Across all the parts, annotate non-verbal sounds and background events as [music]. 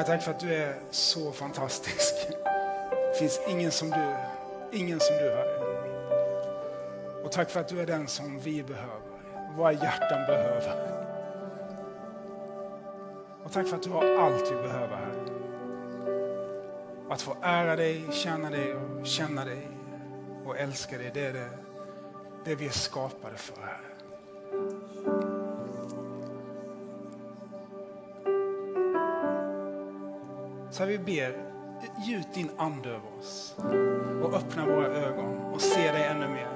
Herre, tack för att du är så fantastisk. Det finns ingen som du, ingen som du Herre. Och tack för att du är den som vi behöver, våra hjärtan behöver. Och tack för att du har allt vi behöver Herre. Att få ära dig, känna dig och känna dig och älska dig, det är det, det vi är skapade för Herre. Så vi ber, gjut din ande över oss och öppna våra ögon och se dig ännu mer.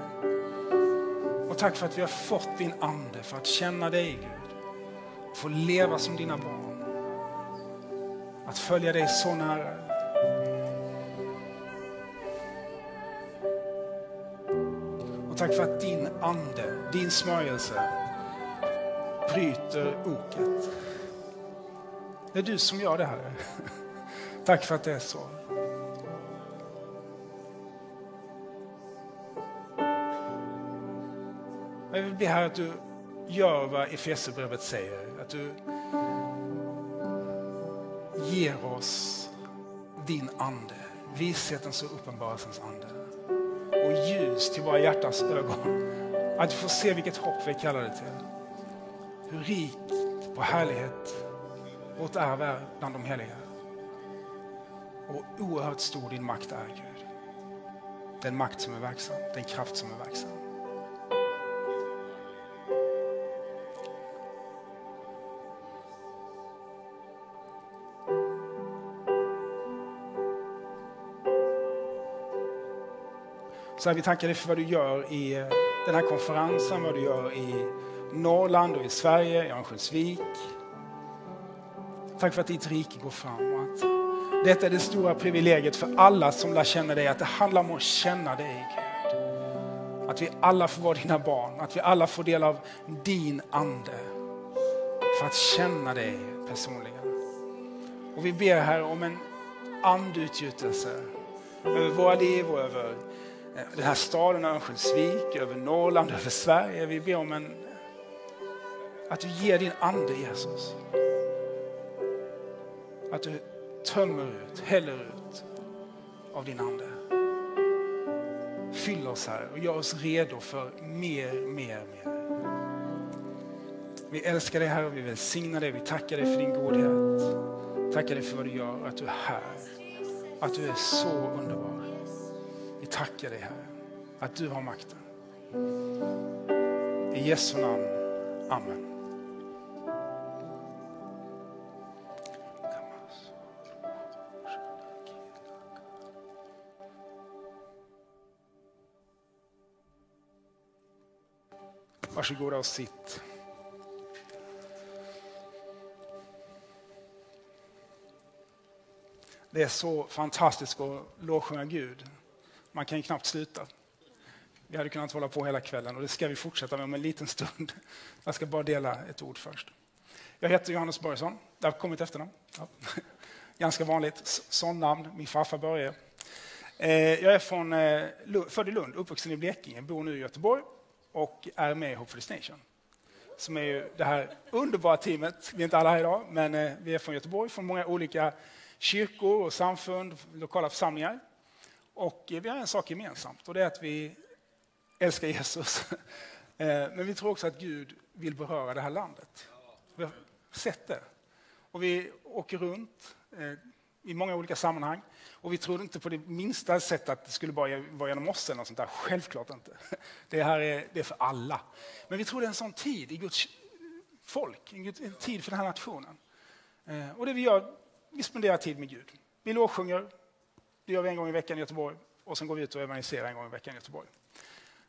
Och tack för att vi har fått din ande för att känna dig Gud. Få leva som dina barn. Att följa dig så nära. Och tack för att din ande, din smörjelse bryter oket. Det är du som gör det här. Tack för att det är så. Jag vill be här att du gör vad Efesierbrevet säger. Att du ger oss din ande, vishetens och uppenbarelsens ande. Och ljus till våra hjärtans ögon. Att vi får se vilket hopp vi kallar det till. Hur rikt på härlighet vårt arv är bland de heliga. Och oerhört stor din makt är Gud. Den makt som är verksam, den kraft som är verksam. Så här, vi tackar dig för vad du gör i eh, den här konferensen, vad du gör i Norrland och i Sverige, i Örnsköldsvik. Tack för att ditt rike går framåt detta är det stora privilegiet för alla som lär känna dig, att det handlar om att känna dig Gud. Att vi alla får vara dina barn, att vi alla får del av din ande för att känna dig personligen. Och vi ber här om en andutgjutelse över våra liv och över eh, den här staden Örnsköldsvik, över Norrland, över Sverige. Vi ber om en, att du ger din ande Jesus. Att du tömmer ut, häller ut av din ande. Fyll oss här och gör oss redo för mer, mer, mer. Vi älskar dig här och vi välsignar dig. Vi tackar dig för din godhet. Tackar dig för vad du gör, att du är här. Att du är så underbar. Vi tackar dig Herre, att du har makten. I Jesu namn. Amen. Varsågoda och sitt. Det är så fantastiskt att lovsjunga Gud. Man kan ju knappt sluta. Vi hade kunnat hålla på hela kvällen och det ska vi fortsätta med om en liten stund. Jag ska bara dela ett ord först. Jag heter Johannes Börjesson. Det har kommit efternamn. Ja. Ganska vanligt. Sån namn. Min farfar Börje. Eh, jag är från, eh, född i Lund, uppvuxen i Blekinge, bor nu i Göteborg och är med i Hope for Nation. Som är ju det här underbara teamet. Vi är inte alla här idag, men eh, vi är från Göteborg, från många olika kyrkor och samfund, lokala församlingar. Och eh, vi har en sak gemensamt och det är att vi älskar Jesus. [laughs] Eh, men vi tror också att Gud vill beröra det här landet. Vi har sett det. Och vi åker runt i många olika sammanhang. Och vi trodde inte på det minsta sätt att det skulle bara vara genom oss eller något sånt där. Självklart inte. [laughs] Det här är, det är för alla. Men vi tror det är en sån tid i Guds folk, en tid för den här nationen. Eh, och det vi gör, vi spenderar tid med Gud. Vi lovsjunger, det gör vi en gång i veckan i Göteborg. Och sen går vi ut och evangeliserar en gång i veckan i Göteborg.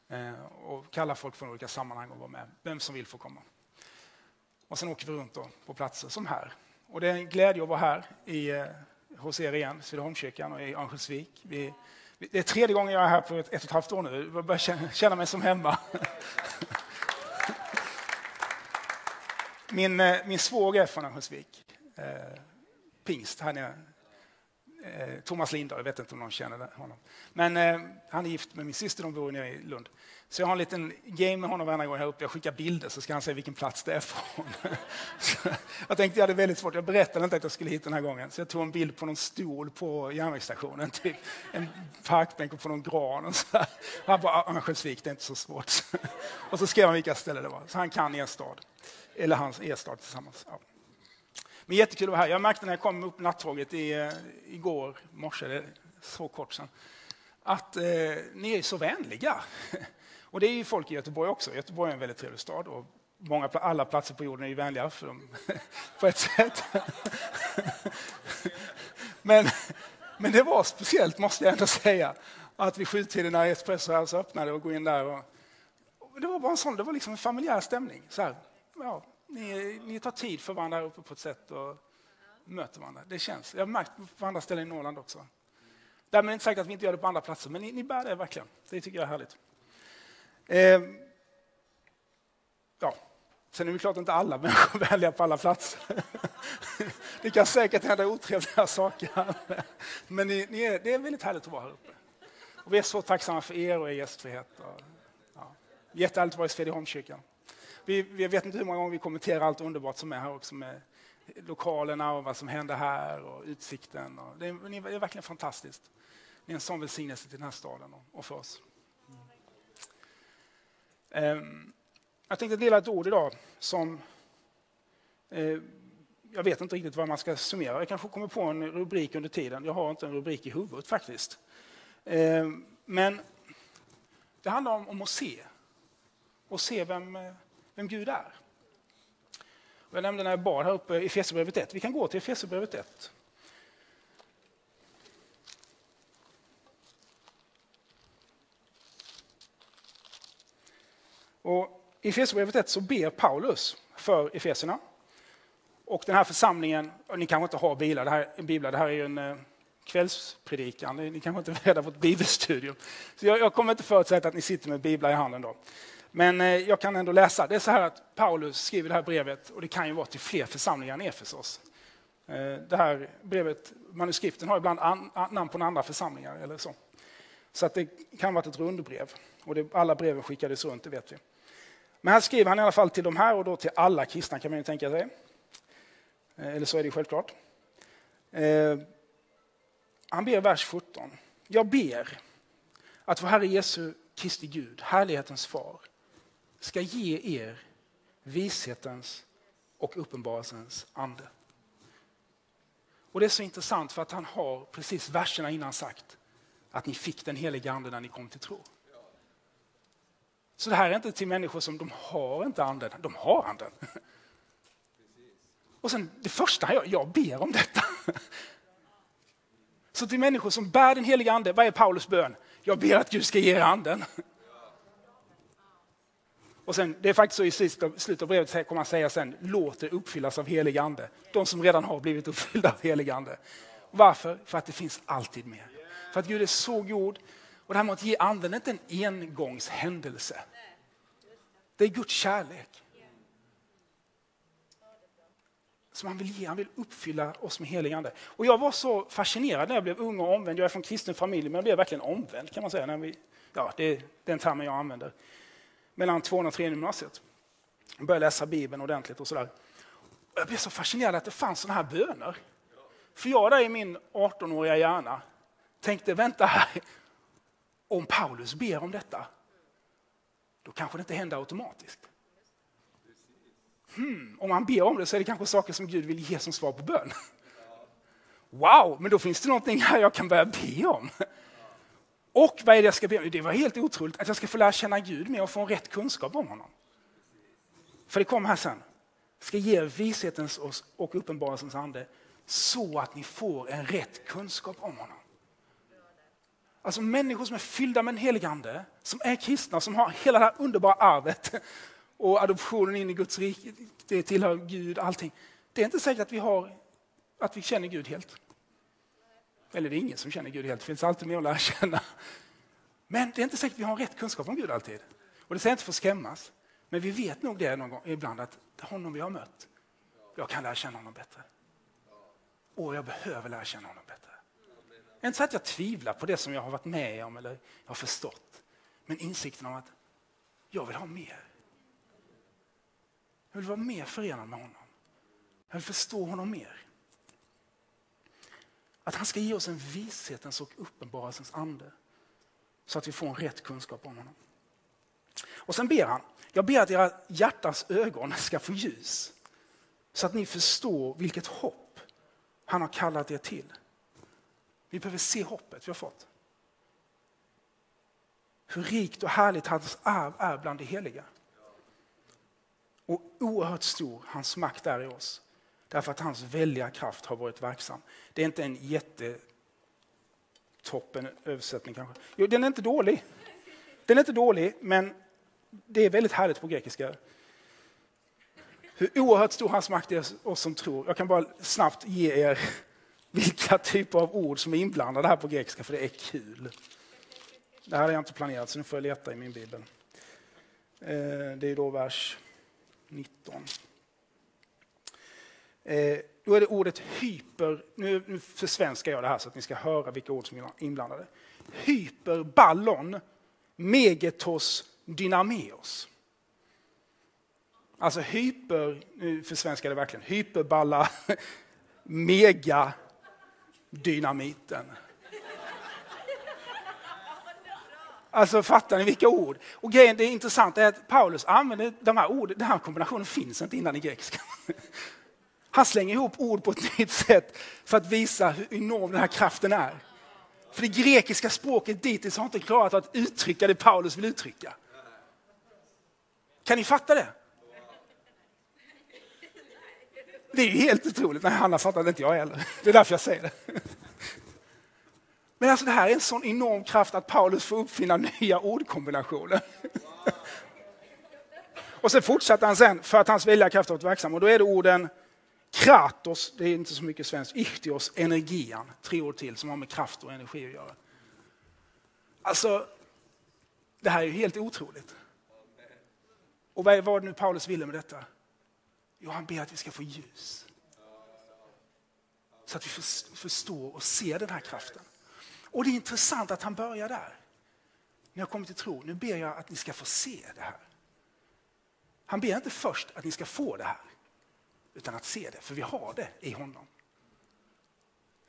Eh, och kallar folk från olika sammanhang och vara med. Vem som vill får komma. Och sen åker vi runt på platser som här. Och det är en glädje att vara här i eh, hos er igen, Söderholmskyrkan och i Örnsköldsvik. Vi, det är tredje gången jag är här på ett, ett och ett halvt år nu. Jag börjar känna, känna mig som hemma. [laughs] min, eh, min svåger är från Örnsköldsvik. Eh, pingst här nere. Eh, Thomas Lindahl, jag vet inte om någon känner honom. Men eh, han är gift med min syster, de bor nere i Lund. Så jag har en liten game med honom varje gång här uppe. Jag skickar bilder så ska han se vilken plats det är från. [laughs] jag tänkte jag hade väldigt svårt. Jag berättade inte att jag skulle hit den här gången. Så jag tog en bild på någon stol på järnvägsstationen. Typ en parkbänk och på någon gran. Och så Han bara, ah, Örnsköldsvik, det är inte så svårt. [laughs] och så skrev han vilka ställen det var. Så han kan er stad. Eller hans er stad tillsammans. Ja. Men jättekul att vara här. Jag märkte när jag kom upp nattåget i, eh, igår morse, det är så kort sedan, att eh, ni är så vänliga. [laughs] Och det är ju folk i Göteborg också. Göteborg är en väldigt trevlig stad och många, alla platser på jorden är ju vänliga för dem, [laughs] på ett sätt. [laughs] men, men det var speciellt, måste jag ändå säga, att vid sjutiden när Espresso House öppnade och gå in där. Och, och det var bara en sån, det var liksom en familjär stämning. Så här, ja, ni, ni tar tid för varandra uppe på ett sätt och möter varandra. Det känns. Jag har märkt på andra ställen i Norrland också. Därmed inte sagt att vi inte gör det på andra platser, men ni, ni bär det verkligen. Det tycker jag är härligt. Eh, ja. Sen är det klart att inte alla människor [laughs] vänliga på alla platser. [laughs] det kan säkert hända otrevliga [laughs] saker. Men ni, ni är, det är väldigt härligt att vara här uppe. Och vi är så tacksamma för er och er gästfrihet. Och, ja. Jättehärligt att vara i Svedjeholmskyrkan. Vi, vi vet inte hur många gånger vi kommenterar allt underbart som är här också med lokalerna och vad som händer här och utsikten. Och det, är, det är verkligen fantastiskt. Det är en sån välsignelse till den här staden och för oss. Ehm, jag tänkte dela ett ord idag som eh, jag vet inte riktigt vad man ska summera. Jag kanske kommer på en rubrik under tiden. Jag har inte en rubrik i huvudet faktiskt. Eh, men det handlar om, om att se. Och se vem, eh, vem Gud är. Jag nämnde när jag bad här uppe i Efesierbrevet 1. Vi kan gå till Efesierbrevet 1. Och I Efesierbrevet 1 så ber Paulus för Efeserna. Och den här församlingen, ni kanske inte har bilar, det här, biblar, det här är ju en eh, kvällspredikan, ni kanske inte är rädda på ett bibelstudium. Så jag, jag kommer inte förutsätta att ni sitter med biblar i handen då. Men eh, jag kan ändå läsa. Det är så här att Paulus skriver det här brevet, och det kan ju vara till fler församlingar än Efesos. Eh, det här brevet, manuskripten har ibland an, namn på andra församlingar eller så. Så att det kan vara ett rundbrev. Och det, alla breven skickades runt, det vet vi. Men här skriver han i alla fall till de här och då till alla kristna kan man ju tänka sig. Eh, eller så är det självklart. Eh, han ber vers 17. Jag ber att vår Herre Jesu Kristi Gud, härlighetens far, ska ge er vishetens och uppenbarelsens ande. Och Det är så intressant för att han har precis verserna innan sagt att ni fick den heliga ande när ni kom till tro. Så det här är inte till människor som de har inte anden, de har anden. Och sen det första jag, jag ber om detta. Så till människor som bär den heliga ande, vad är Paulus bön? Jag ber att Gud ska ge er anden. Och sen, det är faktiskt så i slutet av brevet kommer han säga sen, låt det uppfyllas av helig ande. De som redan har blivit uppfyllda av helig ande. Varför? För att det finns alltid mer. För att Gud är så god. Och det här med att ge anden är inte en engångshändelse. Det är Guds kärlek. Som han vill ge, han vill uppfylla oss med helig ande. Och jag var så fascinerad när jag blev ung och omvänd. Jag är från kristen familj, men jag blev verkligen omvänd kan man säga. När vi, ja, det är den termen jag använder mellan tvåan och trean gymnasiet. Jag började läsa Bibeln ordentligt och sådär. Jag blev så fascinerad att det fanns sådana här böner. För jag där i min 18-åriga hjärna tänkte, vänta här, om Paulus ber om detta, då kanske det inte händer automatiskt. Hmm, om han ber om det så är det kanske saker som Gud vill ge som svar på bön. Wow, men då finns det någonting här jag kan börja be om. Och vad är det jag ska be om? Det var helt otroligt att jag ska få lära känna Gud mer och få en rätt kunskap om honom. För det kommer här sen. Ska ge vishetens och uppenbarelsens ande så att ni får en rätt kunskap om honom. Alltså människor som är fyllda med en helig ande, som är kristna, som har hela det här underbara arvet och adoptionen in i Guds rike, det tillhör Gud, allting. Det är inte säkert att vi, har, att vi känner Gud helt. Eller det är ingen som känner Gud helt, det finns alltid mer att lära känna. Men det är inte säkert att vi har rätt kunskap om Gud alltid. Och det säger jag inte för att skrämmas. Men vi vet nog det någon gång, ibland att det är honom vi har mött. Jag kan lära känna honom bättre. Och jag behöver lära känna honom bättre är inte så att jag tvivlar på det som jag har varit med om eller har förstått. Men insikten om att jag vill ha mer. Jag vill vara mer förenad med honom. Jag vill förstå honom mer. Att han ska ge oss en vishetens och uppenbarelsens ande. Så att vi får en rätt kunskap om honom. Och sen ber han, jag ber att era hjärtas ögon ska få ljus. Så att ni förstår vilket hopp han har kallat er till. Vi behöver se hoppet vi har fått. Hur rikt och härligt hans arv är bland de heliga. Och oerhört stor hans makt är i oss. Därför att hans väldiga kraft har varit verksam. Det är inte en jättetoppen översättning kanske. Jo, den är inte dålig. Den är inte dålig, men det är väldigt härligt på grekiska. Hur oerhört stor hans makt är oss som tror. Jag kan bara snabbt ge er vilka typer av ord som är inblandade här på grekiska, för det är kul. Det här hade jag inte planerat, så nu får jag leta i min bibel. Eh, det är då vers 19. Eh, då är det ordet hyper, nu försvenskar jag det här så att ni ska höra vilka ord som är inblandade. Hyperballon, megetos, dynameos. Alltså hyper, nu försvenskar det verkligen, hyperballa, [laughs] mega, dynamiten. Alltså fattar ni vilka ord? Och grejen, det intressanta är att Paulus använder de här orden, den här kombinationen finns inte innan i grekiska. Han slänger ihop ord på ett nytt sätt för att visa hur enorm den här kraften är. För det grekiska språket dittills har inte klarat att uttrycka det Paulus vill uttrycka. Kan ni fatta det? Det är helt otroligt. Nej, Hanna fattar inte jag heller. Det är därför jag säger det. Men alltså det här är en sån enorm kraft att Paulus får uppfinna nya ordkombinationer. Och sen fortsätter han sen för att hans vilja kraft har varit verksam. Och då är det orden kratos, det är inte så mycket svenskt, ichtios, energian, tre ord till som har med kraft och energi att göra. Alltså, det här är ju helt otroligt. Och vad var det nu Paulus ville med detta? Jo, han ber att vi ska få ljus. Så att vi förstår och ser den här kraften. Och det är intressant att han börjar där. När jag kommer till tro, nu ber jag att ni ska få se det här. Han ber inte först att ni ska få det här, utan att se det, för vi har det i honom.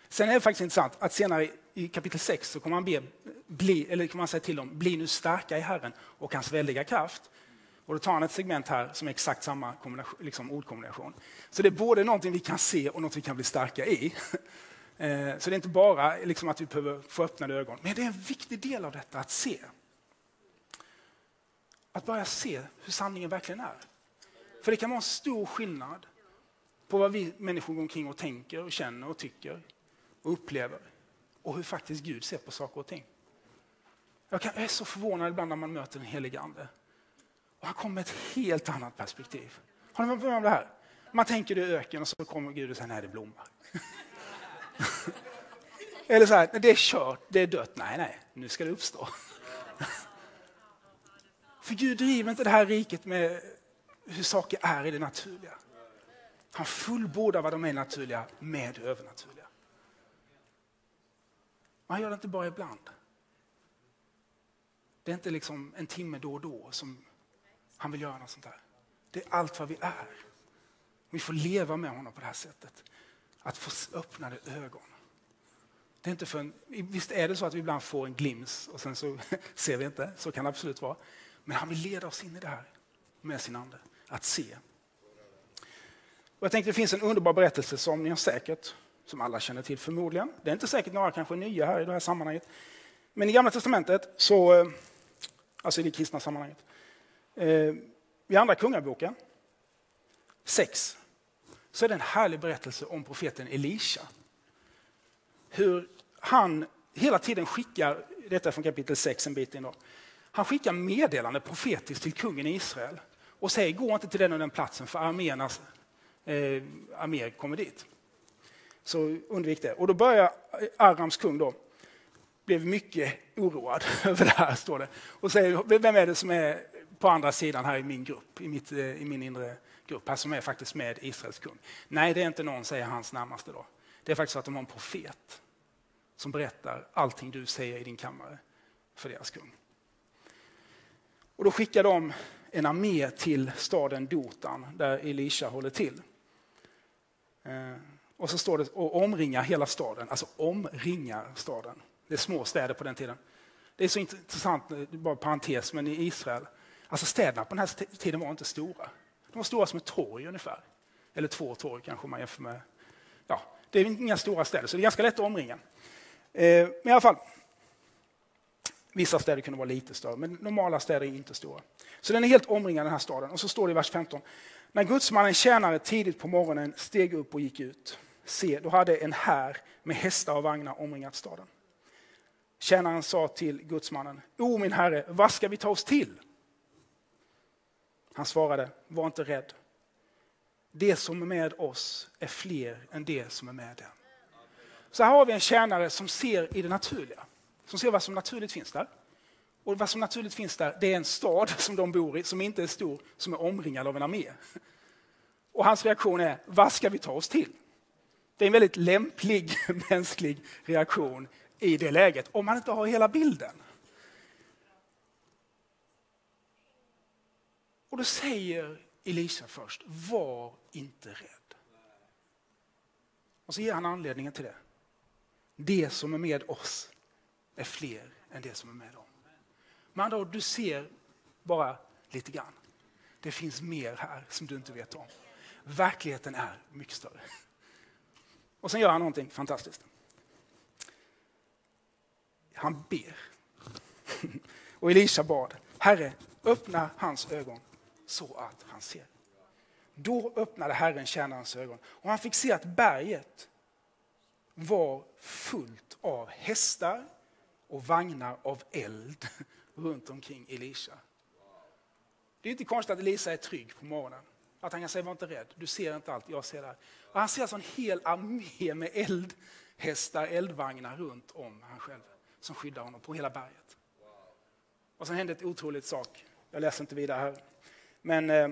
Sen är det faktiskt intressant att senare i kapitel 6 så kommer han be, bli, eller kan man säga till dem, bli nu starka i Herren och hans väldiga kraft. Och då tar han ett segment här som är exakt samma liksom ordkombination. Så det är både någonting vi kan se och något vi kan bli starka i. [laughs] Eh, så det är inte bara liksom att vi behöver få öppnade ögon, men det är en viktig del av detta att se. Att börja se hur sanningen verkligen är. För det kan vara en stor skillnad på vad vi människor går omkring och tänker och känner och tycker och upplever och hur faktiskt Gud ser på saker och ting. Jag, kan, jag är så förvånad ibland när man möter den helige Ande. Och kommer med ett helt annat perspektiv. Har ni varit med om det här? Man tänker det är öken och så kommer Gud och säger nej det blommar. [laughs] Eller så här, det är kört, det är dött. Nej, nej, nu ska det uppstå. [laughs] För Gud driver inte det här riket med hur saker är i det naturliga. Han fullbordar vad de är naturliga med det övernaturliga. Man gör det inte bara ibland. Det är inte liksom en timme då och då som han vill göra något sånt där. Det är allt vad vi är. Vi får leva med honom på det här sättet. Att få öppnade ögon. Det är inte för en, visst är det så att vi ibland får en glims och sen så [laughs] ser vi inte. Så kan det absolut vara. Men han vill leda oss in i det här med sin ande. Att se. Och jag tänkte det finns en underbar berättelse som ni har säkert, som alla känner till förmodligen. Det är inte säkert några kanske nya här i det här sammanhanget. Men i Gamla Testamentet, så, eh, alltså i det kristna sammanhanget, eh, i Andra Kungaboken 6, så är det en härlig berättelse om profeten Elisha. Hur han hela tiden skickar, detta är från kapitel 6 en bit in då, han skickar meddelande profetiskt till kungen i Israel och säger gå inte till den och den platsen för arméernas alltså, eh, arméer kommer dit. Så undvik det. Och då börjar Arams kung då, blev mycket oroad [laughs] över det här, står det. Och säger, vem är det som är på andra sidan här i min grupp, i, mitt, eh, i min inre grupp här som är faktiskt med Israels kung? Nej, det är inte någon, säger hans närmaste då. Det är faktiskt så att de har en profet. som berättar allting du säger i din kammare för deras kung. Och då skickar de en armé till staden Dotan där Elisha håller till. Eh, och så står det och omringar hela staden, alltså omringar staden. Det är små städer på den tiden. Det är så intressant, bara parentes, men i Israel, alltså städerna på den här tiden var inte stora. De var stora som ett torg ungefär. Eller två torg kanske man jämför med. Ja, det är inga stora städer, så det är ganska lätt att omringa. Eh, men i alla fall, vissa städer kunde vara lite större, men normala städer är inte stora. Så den är helt omringad den här staden. Och så står det i vers 15. När gudsmannen tjänare tidigt på morgonen steg upp och gick ut, se, då hade en här med hästar och vagnar omringat staden. Tjänaren sa till gudsmannen, O min herre, vad ska vi ta oss till? Han svarade, var inte rädd. Det som är med oss är fler än det som är med dem. Så här har vi en tjänare som ser i det naturliga, som ser vad som naturligt finns där. Och vad som naturligt finns där, det är en stad som de bor i, som inte är stor, som är omringad av en armé. Och hans reaktion är, vad ska vi ta oss till? Det är en väldigt lämplig [laughs] mänsklig reaktion i det läget, om man inte har hela bilden. Och då säger Elisa först, var inte rädd. Och så ger han anledningen till det. Det som är med oss är fler än det som är med dem. Med andra ord, du ser bara lite grann. Det finns mer här som du inte vet om. Verkligheten är mycket större. Och sen gör han någonting fantastiskt. Han ber. [laughs] Och Elisa bad, Herre, öppna hans ögon så att han ser. Då öppnade Herren tjänarens ögon och han fick se att berget var fullt av hästar och vagnar av eld runt omkring Elisa. Det är inte konstigt att Elisa är trygg på morgonen. Att han kan säga var inte rädd, du ser inte allt, jag ser det här. Och han ser alltså en hel armé med eldhästar, eldvagnar runt om han själv som skyddar honom på hela berget. Och sen hände ett otroligt sak. Jag läser inte vidare här. Men eh,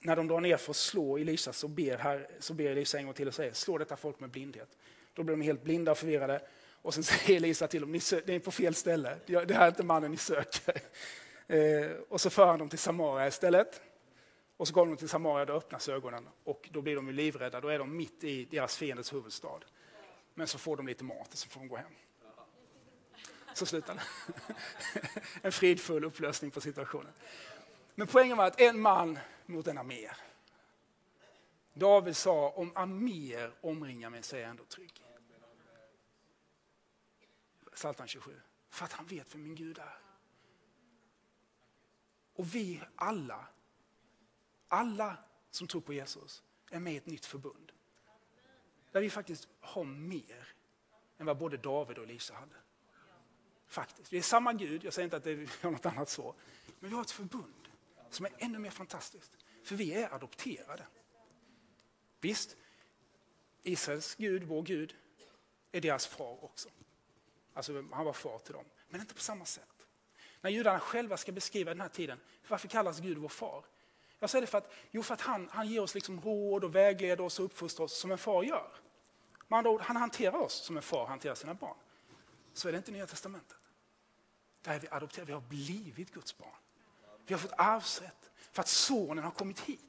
när de drar ner för att slå Elisa så ber, här, så ber Elisa en gång till och säger slå detta folk med blindhet. Då blir de helt blinda och förvirrade. Och sen [laughs] säger Elisa till dem, ni, är på fel ställe. Det här är inte mannen ni söker. [laughs] Eh, och så för han dem till Samaria istället. Och så går de till Samaria, då öppnas ögonen och då blir de ju livrädda. Då är de mitt i deras fiendes huvudstad. Men så får de lite mat och så får de gå hem. Så slutar det. [laughs] En fridfull upplösning på situationen. Men poängen var att en man mot en armé. David sa, om arméer omringar mig så är jag ändå trygg. Psaltaren 27. För att han vet vem min Gud är. Och vi alla, alla som tror på Jesus är med i ett nytt förbund. Där vi faktiskt har mer än vad både David och Lisa hade. Faktiskt. Vi är samma Gud, jag säger inte att vi har något annat så. Men vi har ett förbund som är ännu mer fantastiskt. För vi är adopterade. Visst, Israels Gud, vår Gud, är deras far också. Alltså han var far till dem, men inte på samma sätt. När judarna själva ska beskriva den här tiden, varför kallas Gud vår far? Jag säger det för att, jo, för att han, han ger oss liksom råd och vägleder oss och uppfostrar oss som en far gör. Med andra ord, han hanterar oss som en far hanterar sina barn. Så är det inte i Nya Testamentet. Där är vi adopterade, vi har blivit Guds barn. Vi har fått arvsrätt för att sonen har kommit hit.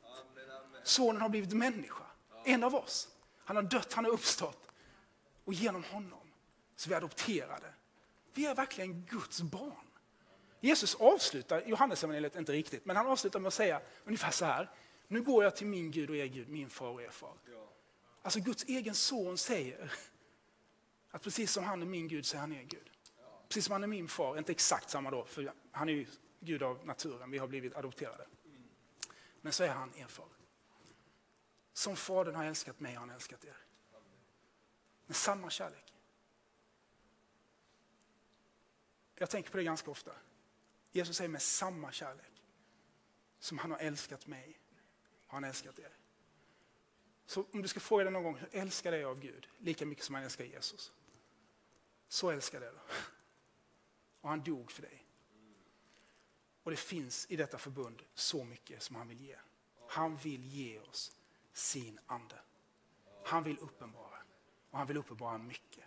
Sonen har blivit människa, en av oss. Han har dött, han har uppstått. Och genom honom så vi är adopterade. Vi är verkligen Guds barn. Jesus avslutar Johannes evangeliet inte riktigt, men han avslutar med att säga ungefär så här. Nu går jag till min Gud och er Gud, min far och er far. Alltså Guds egen son säger att precis som han är min Gud så är han er Gud. Precis som han är min far, inte exakt samma då, för han är ju Gud av naturen, vi har blivit adopterade. Men så är han er far. Som Fadern har älskat mig har han älskat er. Med samma kärlek. Jag tänker på det ganska ofta. Jesus säger med samma kärlek som han har älskat mig, har han älskat er. Så om du ska fråga dig någon gång, hur älskar dig av Gud? Lika mycket som han älskar Jesus. Så älskar jag då. Och han dog för dig. Och det finns i detta förbund så mycket som han vill ge. Han vill ge oss sin ande. Han vill uppenbara. Och han vill uppenbara mycket.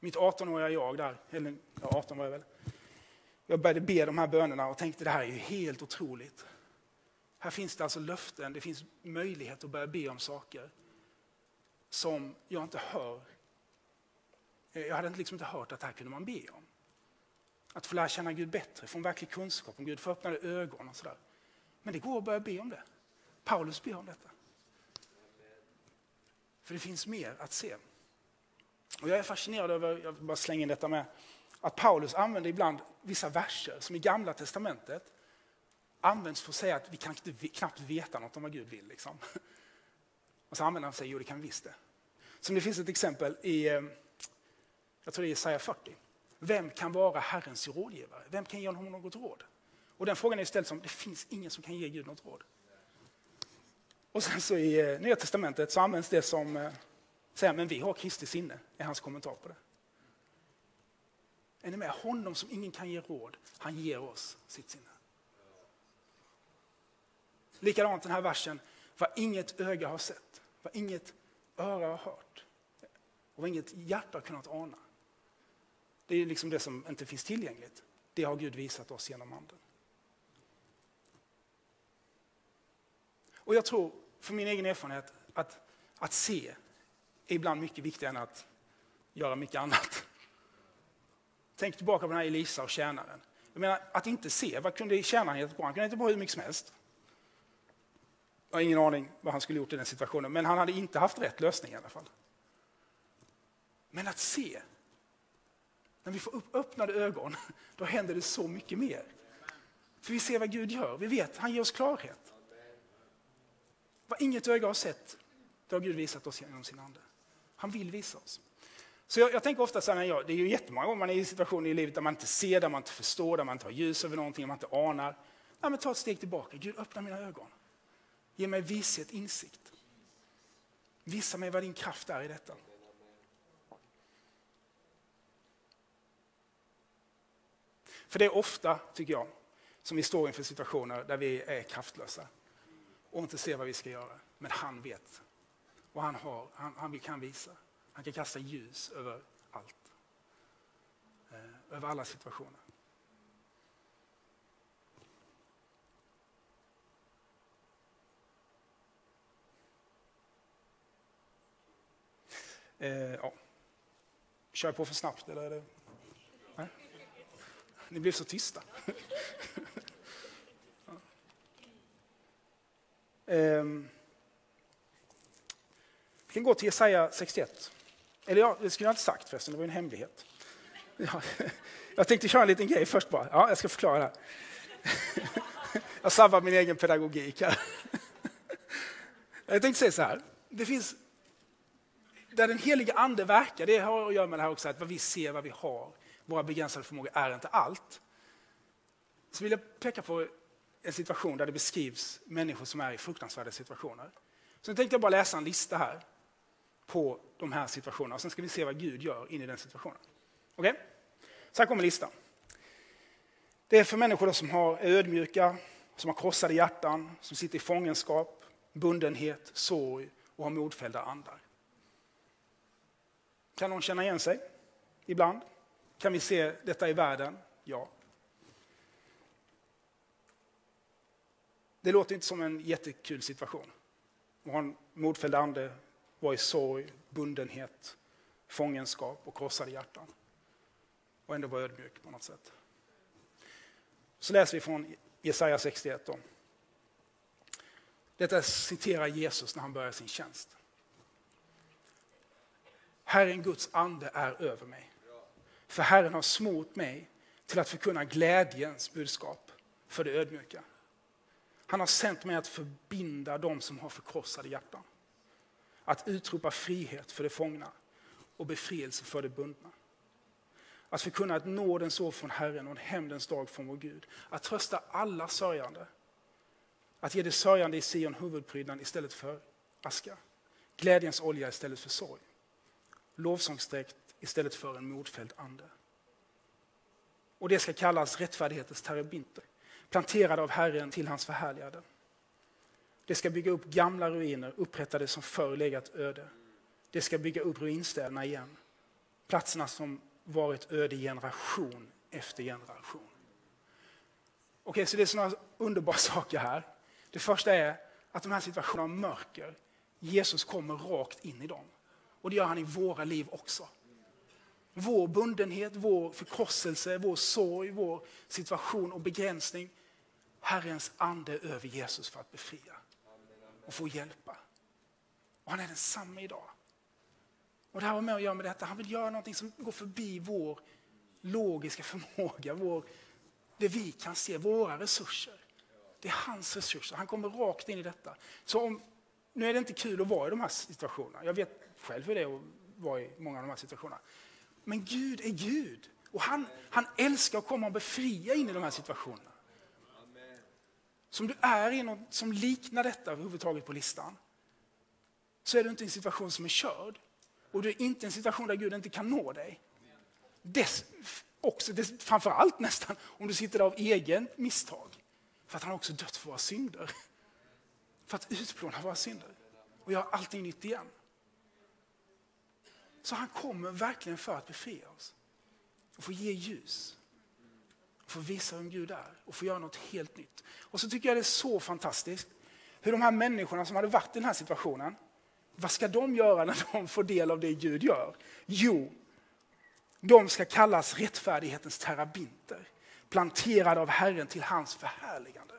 Mitt 18-åriga jag där, eller ja, 18 var jag väl. Jag började be de här bönerna och tänkte det här är ju helt otroligt. Här finns det alltså löften, det finns möjlighet att börja be om saker som jag inte hör. Jag hade liksom inte hört att det här kunde man be om. Att få lära känna Gud bättre, få en verklig kunskap om Gud, få öppnade ögon och sådär. Men det går att börja be om det. Paulus ber om detta. För det finns mer att se. Och jag är fascinerad över, jag bara slänger in detta med, att Paulus använder ibland vissa verser som i Gamla Testamentet används för att säga att vi kan inte, knappt veta något om vad Gud vill. Liksom. [laughs] Och så använder han sig, jo det kan vi visst det. Som det finns ett exempel i, eh, jag tror det är Jesaja 40. Vem kan vara Herrens rådgivare? Vem kan ge honom något råd? Och den frågan är ställd som, det finns ingen som kan ge Gud något råd. Och sen så i eh, Nya Testamentet så används det som, eh, säger men vi har Kristi sinne, är hans kommentar på det. Är ni med? Honom som ingen kan ge råd, han ger oss sitt sinne. Likadant den här versen, vad inget öga har sett, vad inget öra har hört och vad inget hjärta har kunnat ana. Det är liksom det som inte finns tillgängligt. Det har Gud visat oss genom anden. Och jag tror, för min egen erfarenhet, att, att se är ibland mycket viktigare än att göra mycket annat. Tänk tillbaka på den här Elisa och tjänaren. Jag menar, att inte se, vad kunde tjänaren hittat på? Han kunde inte på hur mycket som helst. Jag har ingen aning vad han skulle gjort i den situationen, men han hade inte haft rätt lösning i alla fall. Men att se, när vi får upp öppnade ögon, då händer det så mycket mer. För vi ser vad Gud gör, vi vet, han ger oss klarhet. Vad inget öga har sett, det har Gud visat oss genom sin ande. Han vill visa oss. Så jag, jag tänker ofta så här, jag, det är ju jättemånga gånger man är i situationer i livet där man inte ser, där man inte förstår, där man inte har ljus över någonting, där man inte anar. Nej, men ta ett steg tillbaka. Gud, öppna mina ögon. Ge mig vishet, insikt. Visa mig vad din kraft är i detta. För det är ofta, tycker jag, som vi står inför situationer där vi är kraftlösa och inte ser vad vi ska göra. Men han vet. Och han, har, han, han kan visa. Han kan kasta ljus över allt. Eh, över alla situationer. Eh, ja. Kör jag på för snabbt eller? Är det... Ni blev så tysta. Ehm. vi kan gå till Jesaja 61. Eller ja, det skulle jag inte sagt förresten, det var en hemlighet. Ja, [laughs] jag tänkte köra en liten grej först bara. Ja, jag ska förklara det här. [laughs] Jag sabbar min egen pedagogik här. [laughs] Jag tänkte säga så här. Det finns, där den heliga ande verkar, det har att göra med det här också, att vad vi ser, vad vi har, våra begränsade förmågor är inte allt. Så vill jag peka på en situation där det beskrivs människor som är i fruktansvärda situationer. Så nu tänkte jag bara läsa en lista här på de här situationerna. Och sen ska vi se vad Gud gör in i den situationen. Okej? Okay? Så här kommer listan. Det är för människor som har, är ödmjuka, som har krossade hjärtan, som sitter i fångenskap, bundenhet, sorg och har modfällda andar. Kan någon känna igen sig? Ibland. Kan vi se detta i världen? Ja. Det låter inte som en jättekul situation. Att ha en modfälld ande, vara i sorg, bundenhet, fångenskap och krossade hjärtan. Och ändå vara ödmjuk på något sätt. Så läser vi från Jesaja 61. Då. Detta citerar Jesus när han börjar sin tjänst. Herren Guds ande är över mig. För Herren har smort mig till att förkunna glädjens budskap för det ödmjuka. Han har sänt mig att förbinda dem som har förkrossade hjärtan. Att utropa frihet för de fångna och befrielse för de bundna. Att förkunna ett nådens år från Herren och en hämndens dag från vår Gud. Att trösta alla sörjande. Att ge det sörjande i Sion huvudprydnad istället för aska. Glädjens olja istället för sorg. Lovsångsdräkt istället för en modfälld ande. Och det ska kallas rättfärdighetens terabinter, planterade av Herren till hans förhärligade. Det ska bygga upp gamla ruiner upprättade som förr legat öde. Det ska bygga upp ruinstäderna igen Platserna som varit öde generation efter generation. Okej, så det är sådana underbara [laughs] saker här. Det första är att de här situationerna av mörker, Jesus kommer rakt in i dem. Och det gör han i våra liv också. Vår bundenhet, vår förkrosselse, vår sorg, vår situation och begränsning. Herrens ande över Jesus för att befria och få hjälpa. Och han är densamma idag. Och det här har med att göra med detta. Han vill göra någonting som går förbi vår logiska förmåga, vår, det vi kan se, våra resurser. Det är hans resurser. Han kommer rakt in i detta. Så om, nu är det inte kul att vara i de här situationerna. Jag vet själv hur det är att vara i många av de här situationerna. Men Gud är Gud. Och han, han älskar att komma och befria in i de här situationerna. Som du är i något som liknar detta överhuvudtaget på listan, så är du inte i en situation som är körd. Och du är inte i en situation där Gud inte kan nå dig. Dess, också, dess, framförallt nästan om du sitter där av egen misstag. För att han också dött för våra synder. För att utplåna våra synder och göra allting nytt igen. Så han kommer verkligen för att befria oss och få ge ljus. Och få visa vem Gud är och få göra något helt nytt. Och så tycker jag det är så fantastiskt hur de här människorna som hade varit i den här situationen, vad ska de göra när de får del av det Gud gör? Jo, de ska kallas rättfärdighetens terabinter, planterade av Herren till hans förhärligande.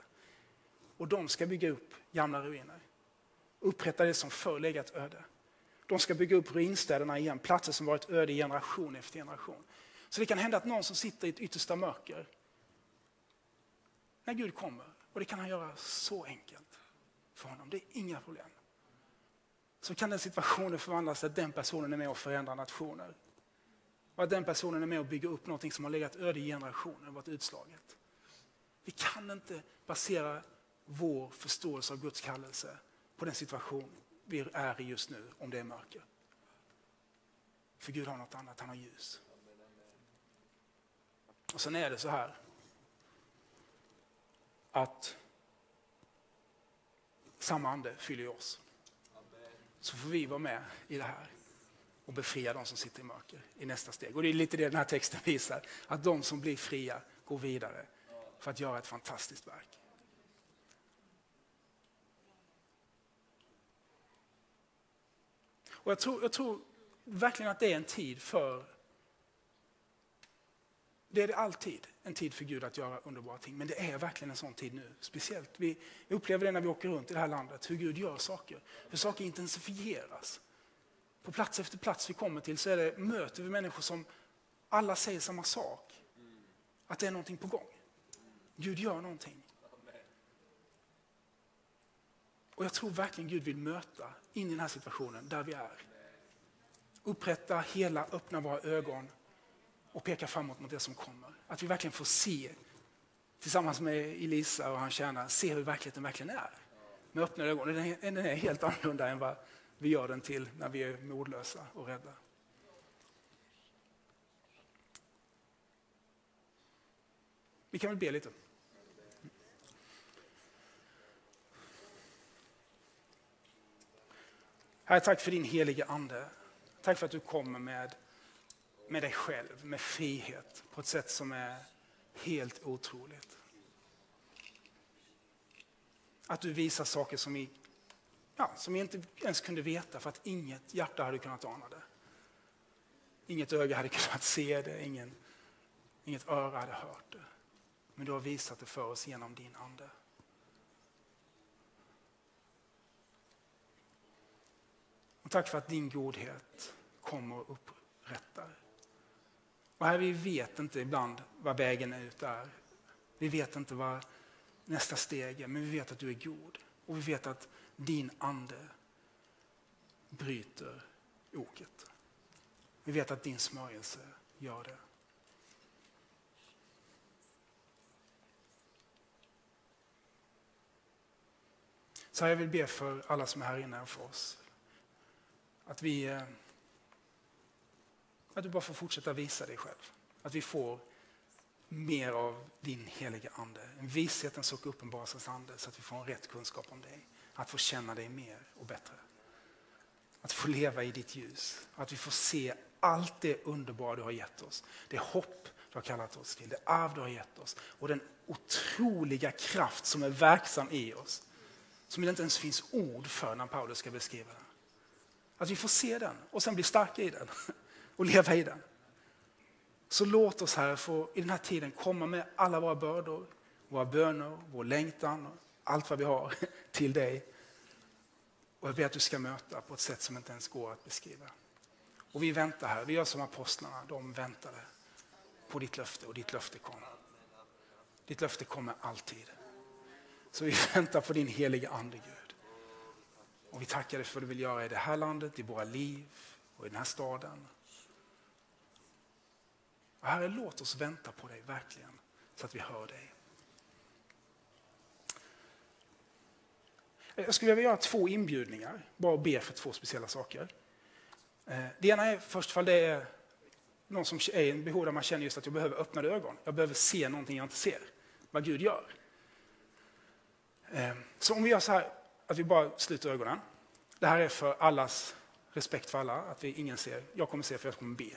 Och de ska bygga upp gamla ruiner, upprätta det som förr legat öde. De ska bygga upp ruinstäderna igen, platser som varit öde generation efter generation. Så det kan hända att någon som sitter i ett yttersta mörker, när Gud kommer, och det kan han göra så enkelt för honom, det är inga problem. Så kan den situationen förvandlas att den personen är med och förändrar nationer. Och att den personen är med och bygger upp något som har legat öde i generationer och varit utslaget. Vi kan inte basera vår förståelse av Guds kallelse på den situation vi är i just nu, om det är mörker. För Gud har något annat, han har ljus. Och sen är det så här att samma ande fyller oss. Så får vi vara med i det här och befria de som sitter i mörker i nästa steg. Och det är lite det den här texten visar, att de som blir fria går vidare för att göra ett fantastiskt verk. Och jag tror, jag tror verkligen att det är en tid för det är det alltid, en tid för Gud att göra underbara ting. Men det är verkligen en sån tid nu. Speciellt, vi upplever det när vi åker runt i det här landet, hur Gud gör saker. Hur saker intensifieras. På plats efter plats vi kommer till så är det, möter vi människor som alla säger samma sak. Att det är någonting på gång. Gud gör någonting. Och jag tror verkligen Gud vill möta in i den här situationen där vi är. Upprätta hela, öppna våra ögon och peka framåt mot det som kommer. Att vi verkligen får se tillsammans med Elisa och hans tjänare, se hur verkligheten verkligen är. Med öppna ögon. Den är helt annorlunda än vad vi gör den till när vi är modlösa och rädda. Vi kan väl be lite. Herre, tack för din heliga Ande. Tack för att du kommer med, med dig själv, med frihet på ett sätt som är helt otroligt. Att du visar saker som vi, ja, som vi inte ens kunde veta för att inget hjärta hade kunnat ana det. Inget öga hade kunnat se det, ingen, inget öra hade hört det. Men du har visat det för oss genom din Ande. Tack för att din godhet kommer och upprättar. Och här vi vet inte ibland vad vägen ut är. Vi vet inte vad nästa steg är, men vi vet att du är god. Och vi vet att din ande bryter oket. Vi vet att din smörjelse gör det. Så jag vill be för alla som är här inne och för oss. Att vi eh, att du bara får fortsätta visa dig själv. Att vi får mer av din heliga ande. En vishetens och uppenbarelsens ande så att vi får en rätt kunskap om dig. Att få känna dig mer och bättre. Att få leva i ditt ljus. Att vi får se allt det underbara du har gett oss. Det hopp du har kallat oss till, det arv du har gett oss och den otroliga kraft som är verksam i oss. Som det inte ens finns ord för när Paulus ska beskriva den. Att vi får se den och sen bli starka i den [laughs] och leva i den. Så låt oss här få i den här tiden komma med alla våra bördor, våra böner, vår längtan och allt vad vi har [laughs] till dig. Och jag ber att du ska möta på ett sätt som inte ens går att beskriva. Och vi väntar här, vi gör som apostlarna, de väntade på ditt löfte och ditt löfte kom. Ditt löfte kommer alltid. Så vi [laughs] väntar på din heliga Ande Gud. Och vi tackar dig för vad du vill göra i det här landet, i våra liv och i den här staden. Och herre, låt oss vänta på dig verkligen så att vi hör dig. Jag skulle vilja göra två inbjudningar, bara be för två speciella saker. Eh, det ena är först fall det är någon som är i en behov där man känner just att jag behöver öppnade ögon. Jag behöver se någonting jag inte ser, vad Gud gör. Eh, så om vi gör så här, att vi bara sluter ögonen. Det här är för allas respekt för alla, att vi ingen ser. Jag kommer se för jag kommer be.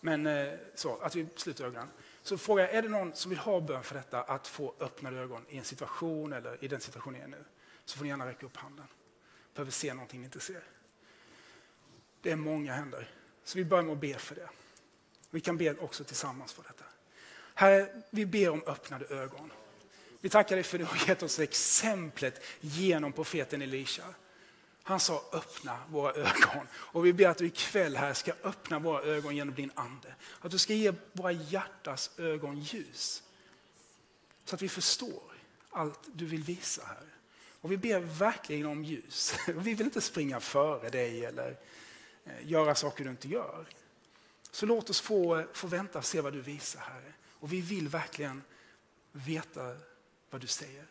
Men eh, så, att vi sluter ögonen. Så frågar jag, är det någon som vill ha bön för detta, att få öppnade ögon i en situation eller i den situation jag är nu? Så får ni gärna räcka upp handen. Behöver se någonting ni inte ser. Det är många händer. Så vi börjar med att be för det. Vi kan be också tillsammans för detta. Herre, vi ber om öppnade ögon. Vi tackar dig för att du har gett oss exemplet genom profeten Elisha. Han sa öppna våra ögon. Och vi ber att du ikväll här ska öppna våra ögon genom din ande. Att du ska ge våra hjärtas ögon ljus. Så att vi förstår allt du vill visa här. Och vi ber verkligen om ljus. [laughs] Vi vill inte springa före dig eller eh, göra saker du inte gör. Så låt oss få, få vänta och se vad du visar, Herre. Och vi vill verkligen veta vad du säger.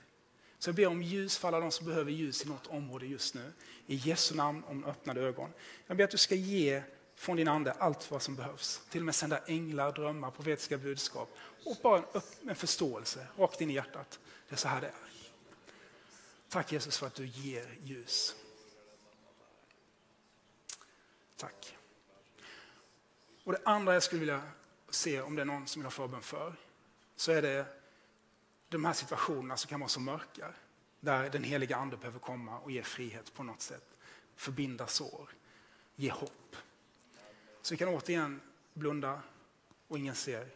Så jag ber om ljus för alla de som behöver ljus i något område just nu. I Jesu namn om öppnade ögon. Jag ber att du ska ge från din ande allt vad som behövs. Till och med sända änglar, drömmar, profetiska budskap. Och bara en, en förståelse rakt in i hjärtat. Det är så här det är. Tack Jesus för att du ger ljus. Tack. Och det andra jag skulle vilja se om det är någon som vill ha förbön för, så är det de här situationerna som kan vara så mörka, där den heliga ande behöver komma och ge frihet på något sätt, förbinda sår, ge hopp. Så vi kan återigen blunda och ingen ser.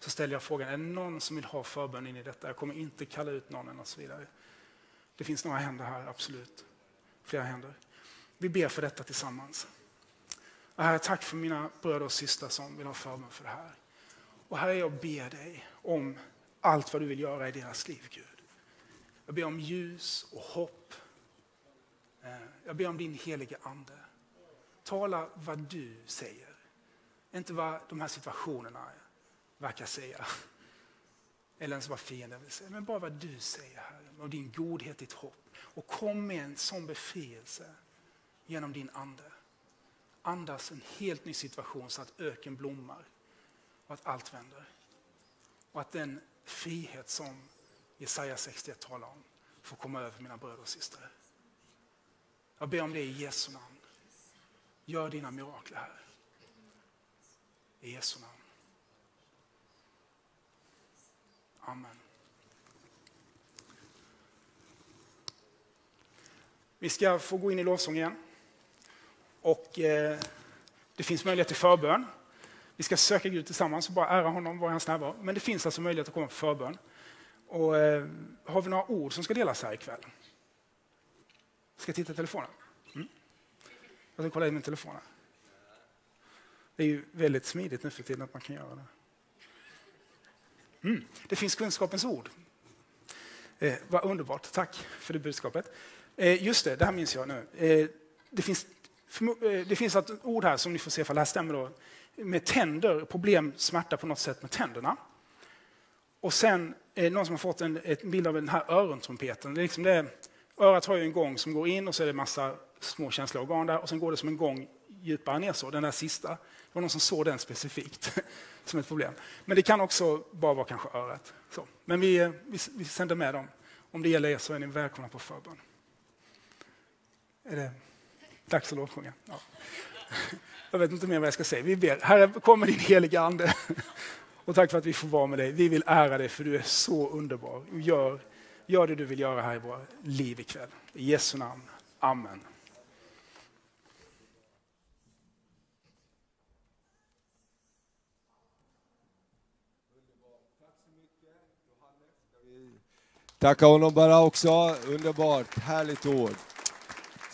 Så ställer jag frågan, är det någon som vill ha förbön in i detta? Jag kommer inte kalla ut någon och så vidare. Det finns några händer här, absolut. Flera händer. Vi ber för detta tillsammans. Herre, tack för mina bröder och systrar som vill ha förbön för det här. Och Herre, jag ber dig om allt vad du vill göra i deras liv, Gud. Jag ber om ljus och hopp. Eh, jag ber om din helige Ande. Tala vad du säger. Inte vad de här situationerna verkar säga. Eller ens vad fienden vill säga. Men bara vad du säger, Herre. Och din godhet, ditt hopp. Och kom med en sån befrielse genom din Ande andas en helt ny situation så att öken blommar och att allt vänder. Och att den frihet som Jesaja 61 talar om får komma över mina bröder och systrar. Jag ber om det i Jesu namn. Gör dina mirakler här. I Jesu namn. Amen. Vi ska få gå in i lovsång igen. Och eh, det finns möjlighet till förbön. Vi ska söka Gud tillsammans och bara ära honom, vara hans närvaro. Men det finns alltså möjlighet att komma på förbön. Och, eh, har vi några ord som ska delas här ikväll? Ska jag titta i telefonen? Mm. Jag ska kolla i min telefon. Här. Det är ju väldigt smidigt nu för tiden att man kan göra det. Mm. Det finns kunskapens ord. Eh, vad underbart, tack för det budskapet. Eh, just det, det här minns jag nu. Eh, det finns eh, det finns ett ord här som ni får se om det här stämmer då, med tänder, problem, smärta på något sätt med tänderna. Och sen är det någon som har fått en, en bild av den här örontrumpeten. Det är liksom det, örat har ju en gång som går in och så är det massa små känsliga organ där och sen går det som en gång djupare ner så, den där sista. Det var någon som såg den specifikt [laughs] som ett problem. Men det kan också bara vara kanske örat. Så. Men vi, eh, vi, vi sänder med dem. Om det gäller er så är ni välkomna på förbön. Är det Dags att lovsjunga. Ja. [laughs] Jag vet inte mer vad jag ska säga. Vi ber. Herre, kommer din heliga Ande. Och tack för att vi får vara med dig. Vi vill ära dig för du är så underbar. Gör, gör det du vill göra här i våra liv ikväll. I Jesu namn. Amen. Tacka honom bara också. Underbart, härligt ord.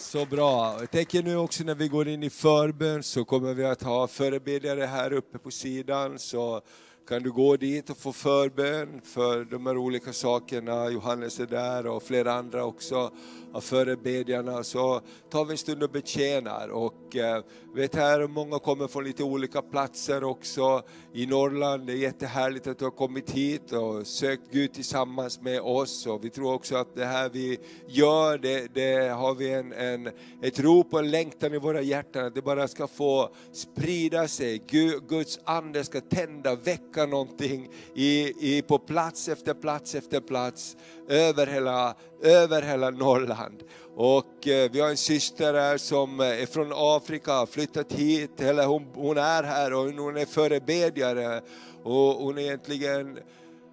Så bra. Jag tänker nu också när vi går in i förbön så kommer vi att ha förebedjare här uppe på sidan. Så kan du gå dit och få förbön för de här olika sakerna. Johannes är där och flera andra också av förebedjarna. Så tar vi en stund och betjänar. Och eh, vet här, många kommer från lite olika platser också i Norrland. Det är jättehärligt att du har kommit hit och sökt Gud tillsammans med oss. Och vi tror också att det här vi gör, det, det har vi en, en, ett rop och en längtan i våra hjärtan. Att det bara ska få sprida sig. Guds ande ska tända, väcka någonting i, i, på plats efter plats efter plats över hela, över hela Norrland. Och eh, vi har en syster här som eh, är från Afrika, har flyttat hit, eller hon, hon är här och hon är förebedjare. Och hon är egentligen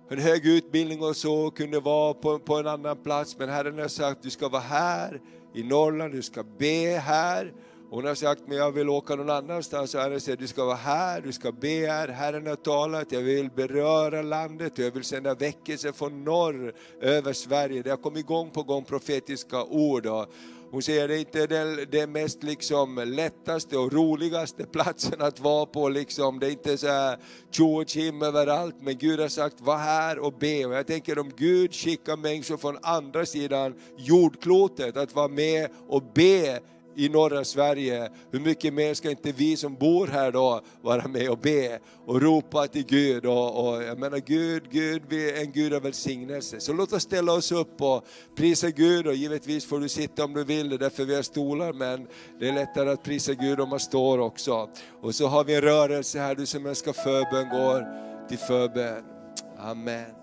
en hög utbildning och så, kunde vara på, på en annan plats. Men Herren har sagt, du ska vara här i Norrland, du ska be här. Hon har sagt, men jag vill åka någon annanstans. Och Herren säger, du ska vara här, du ska be här. Herren har talat, jag vill beröra landet, jag vill sända väckelse från norr över Sverige. Det har kommit gång på gång profetiska ord. Och hon säger, det är inte den, den mest liksom lättaste och roligaste platsen att vara på. Liksom. Det är inte så här tjo och tjim överallt, men Gud har sagt, var här och be. Och jag tänker om Gud skickar människor från andra sidan jordklotet att vara med och be i norra Sverige, hur mycket mer ska inte vi som bor här då vara med och be och ropa till Gud? Och, och jag menar Gud, Gud, vi är en Gud av välsignelse. Så låt oss ställa oss upp och prisa Gud och givetvis får du sitta om du vill, det är därför vi har stolar, men det är lättare att prisa Gud om man står också. Och så har vi en rörelse här, du som önskar förbön går till förbön. Amen.